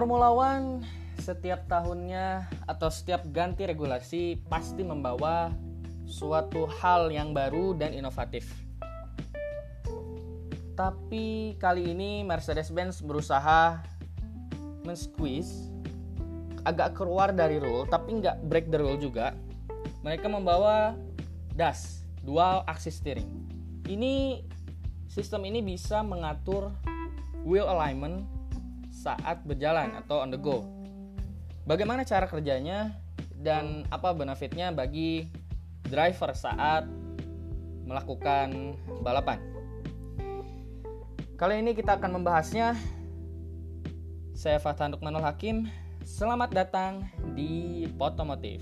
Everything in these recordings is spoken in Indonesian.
Formula One setiap tahunnya atau setiap ganti regulasi pasti membawa suatu hal yang baru dan inovatif. Tapi kali ini Mercedes-Benz berusaha men-squeeze agak keluar dari rule tapi nggak break the rule juga. Mereka membawa DAS, dual axis steering. Ini sistem ini bisa mengatur wheel alignment saat berjalan atau on the go. Bagaimana cara kerjanya dan apa benefitnya bagi driver saat melakukan balapan? Kali ini kita akan membahasnya. Saya Fatah Nukmanul Hakim. Selamat datang di Potomotif.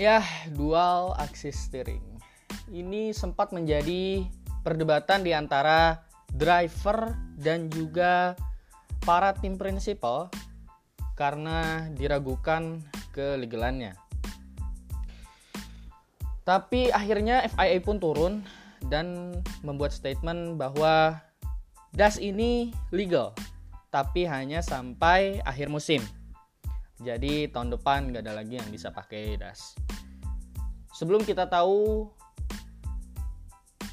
Ya, dual axis steering. Ini sempat menjadi perdebatan di antara driver dan juga para tim prinsipal karena diragukan kelegalannya. Tapi akhirnya FIA pun turun dan membuat statement bahwa DAS ini legal, tapi hanya sampai akhir musim. Jadi tahun depan nggak ada lagi yang bisa pakai das. Sebelum kita tahu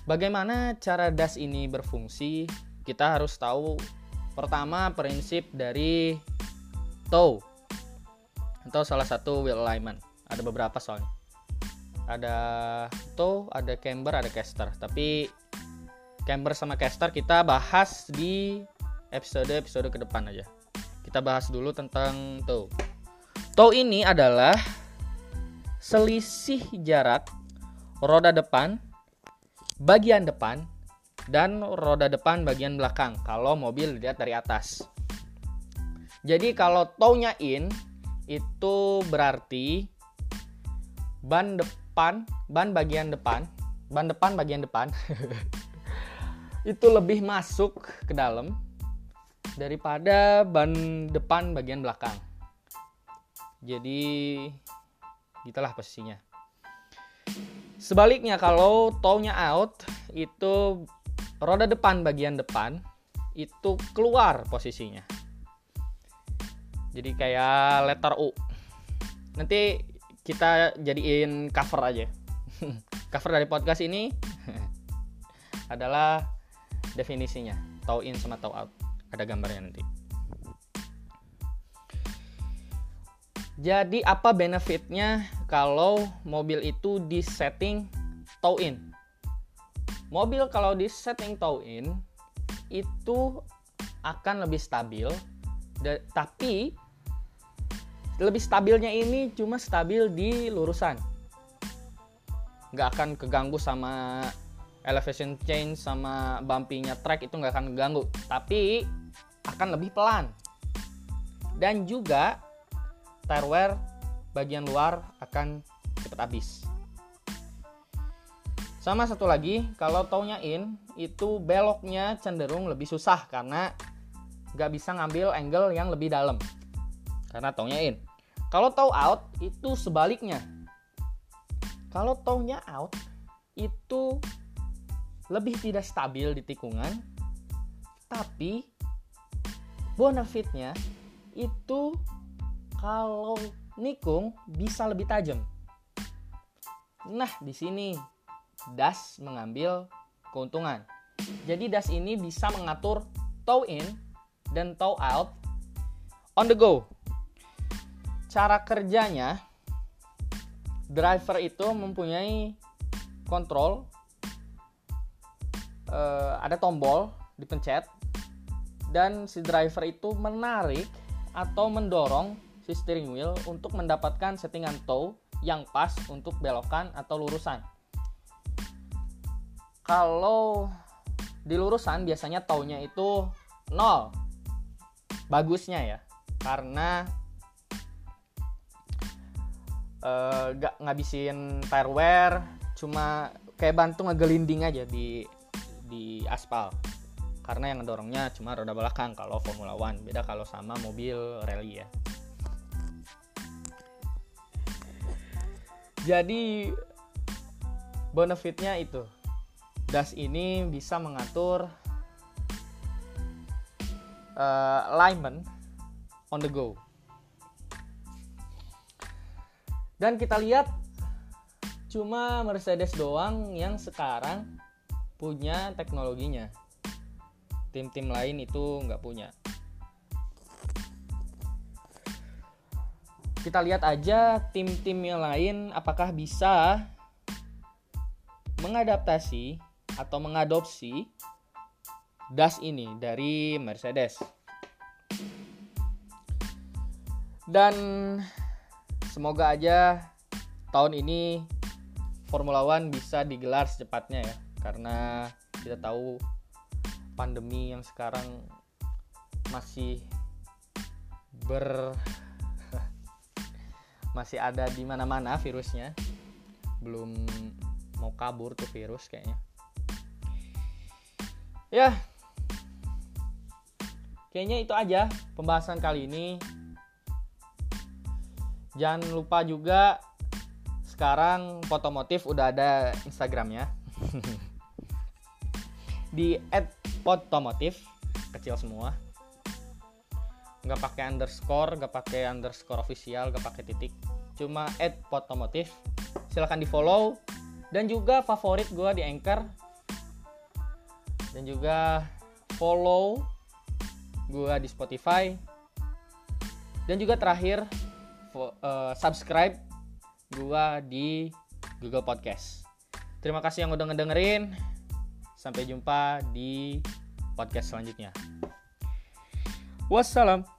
bagaimana cara das ini berfungsi, kita harus tahu pertama prinsip dari tow atau salah satu wheel alignment. Ada beberapa soalnya. Ada tow, ada camber, ada caster. Tapi camber sama caster kita bahas di episode-episode ke depan aja. Kita bahas dulu tentang tow. Tow ini adalah selisih jarak roda depan bagian depan dan roda depan bagian belakang kalau mobil dilihat dari atas. Jadi kalau townya in itu berarti ban depan, ban bagian depan, ban depan bagian depan itu lebih masuk ke dalam daripada ban depan bagian belakang jadi gitulah posisinya. Sebaliknya kalau townya out itu roda depan bagian depan itu keluar posisinya. Jadi kayak letter U. Nanti kita jadiin cover aja. Cover dari podcast ini adalah definisinya. Tow in sama tow out ada gambarnya nanti Jadi apa benefitnya kalau mobil itu di setting tow in? Mobil kalau di setting tow in itu akan lebih stabil, tapi lebih stabilnya ini cuma stabil di lurusan, nggak akan keganggu sama elevation change sama bumpy-nya track itu nggak akan keganggu, tapi akan lebih pelan. Dan juga tire bagian luar akan cepat habis. Sama satu lagi, kalau taunya in, itu beloknya cenderung lebih susah karena nggak bisa ngambil angle yang lebih dalam. Karena taunya in. Kalau tow out, itu sebaliknya. Kalau townya out, itu lebih tidak stabil di tikungan, tapi benefitnya itu kalau nikung bisa lebih tajam. Nah, di sini das mengambil keuntungan. Jadi das ini bisa mengatur tow in dan tow out on the go. Cara kerjanya driver itu mempunyai kontrol uh, ada tombol dipencet dan si driver itu menarik atau mendorong si steering wheel untuk mendapatkan settingan tow yang pas untuk belokan atau lurusan. Kalau di lurusan biasanya townya itu nol. Bagusnya ya, karena uh, ngabisin tire wear, cuma kayak bantu ngegelinding aja di di aspal. karena yang ngedorongnya cuma roda belakang kalau Formula One beda kalau sama mobil rally ya jadi benefitnya itu. Das ini bisa mengatur uh, alignment on the go. Dan kita lihat cuma Mercedes doang yang sekarang punya teknologinya. Tim-tim lain itu nggak punya kita lihat aja tim-tim yang lain apakah bisa mengadaptasi atau mengadopsi das ini dari Mercedes. Dan semoga aja tahun ini Formula One bisa digelar secepatnya ya karena kita tahu pandemi yang sekarang masih ber masih ada di mana-mana virusnya. Belum mau kabur tuh virus kayaknya. Ya. Kayaknya itu aja pembahasan kali ini. Jangan lupa juga sekarang fotomotif udah ada instagramnya. Di Potomotif kecil semua nggak pakai underscore nggak pakai underscore official nggak pakai titik. Cuma add potomotif. Silahkan di follow dan juga favorit gue di anchor. Dan juga follow gue di Spotify. Dan juga terakhir uh, subscribe gue di Google Podcast. Terima kasih yang udah ngedengerin. Sampai jumpa di podcast selanjutnya. Wassalam.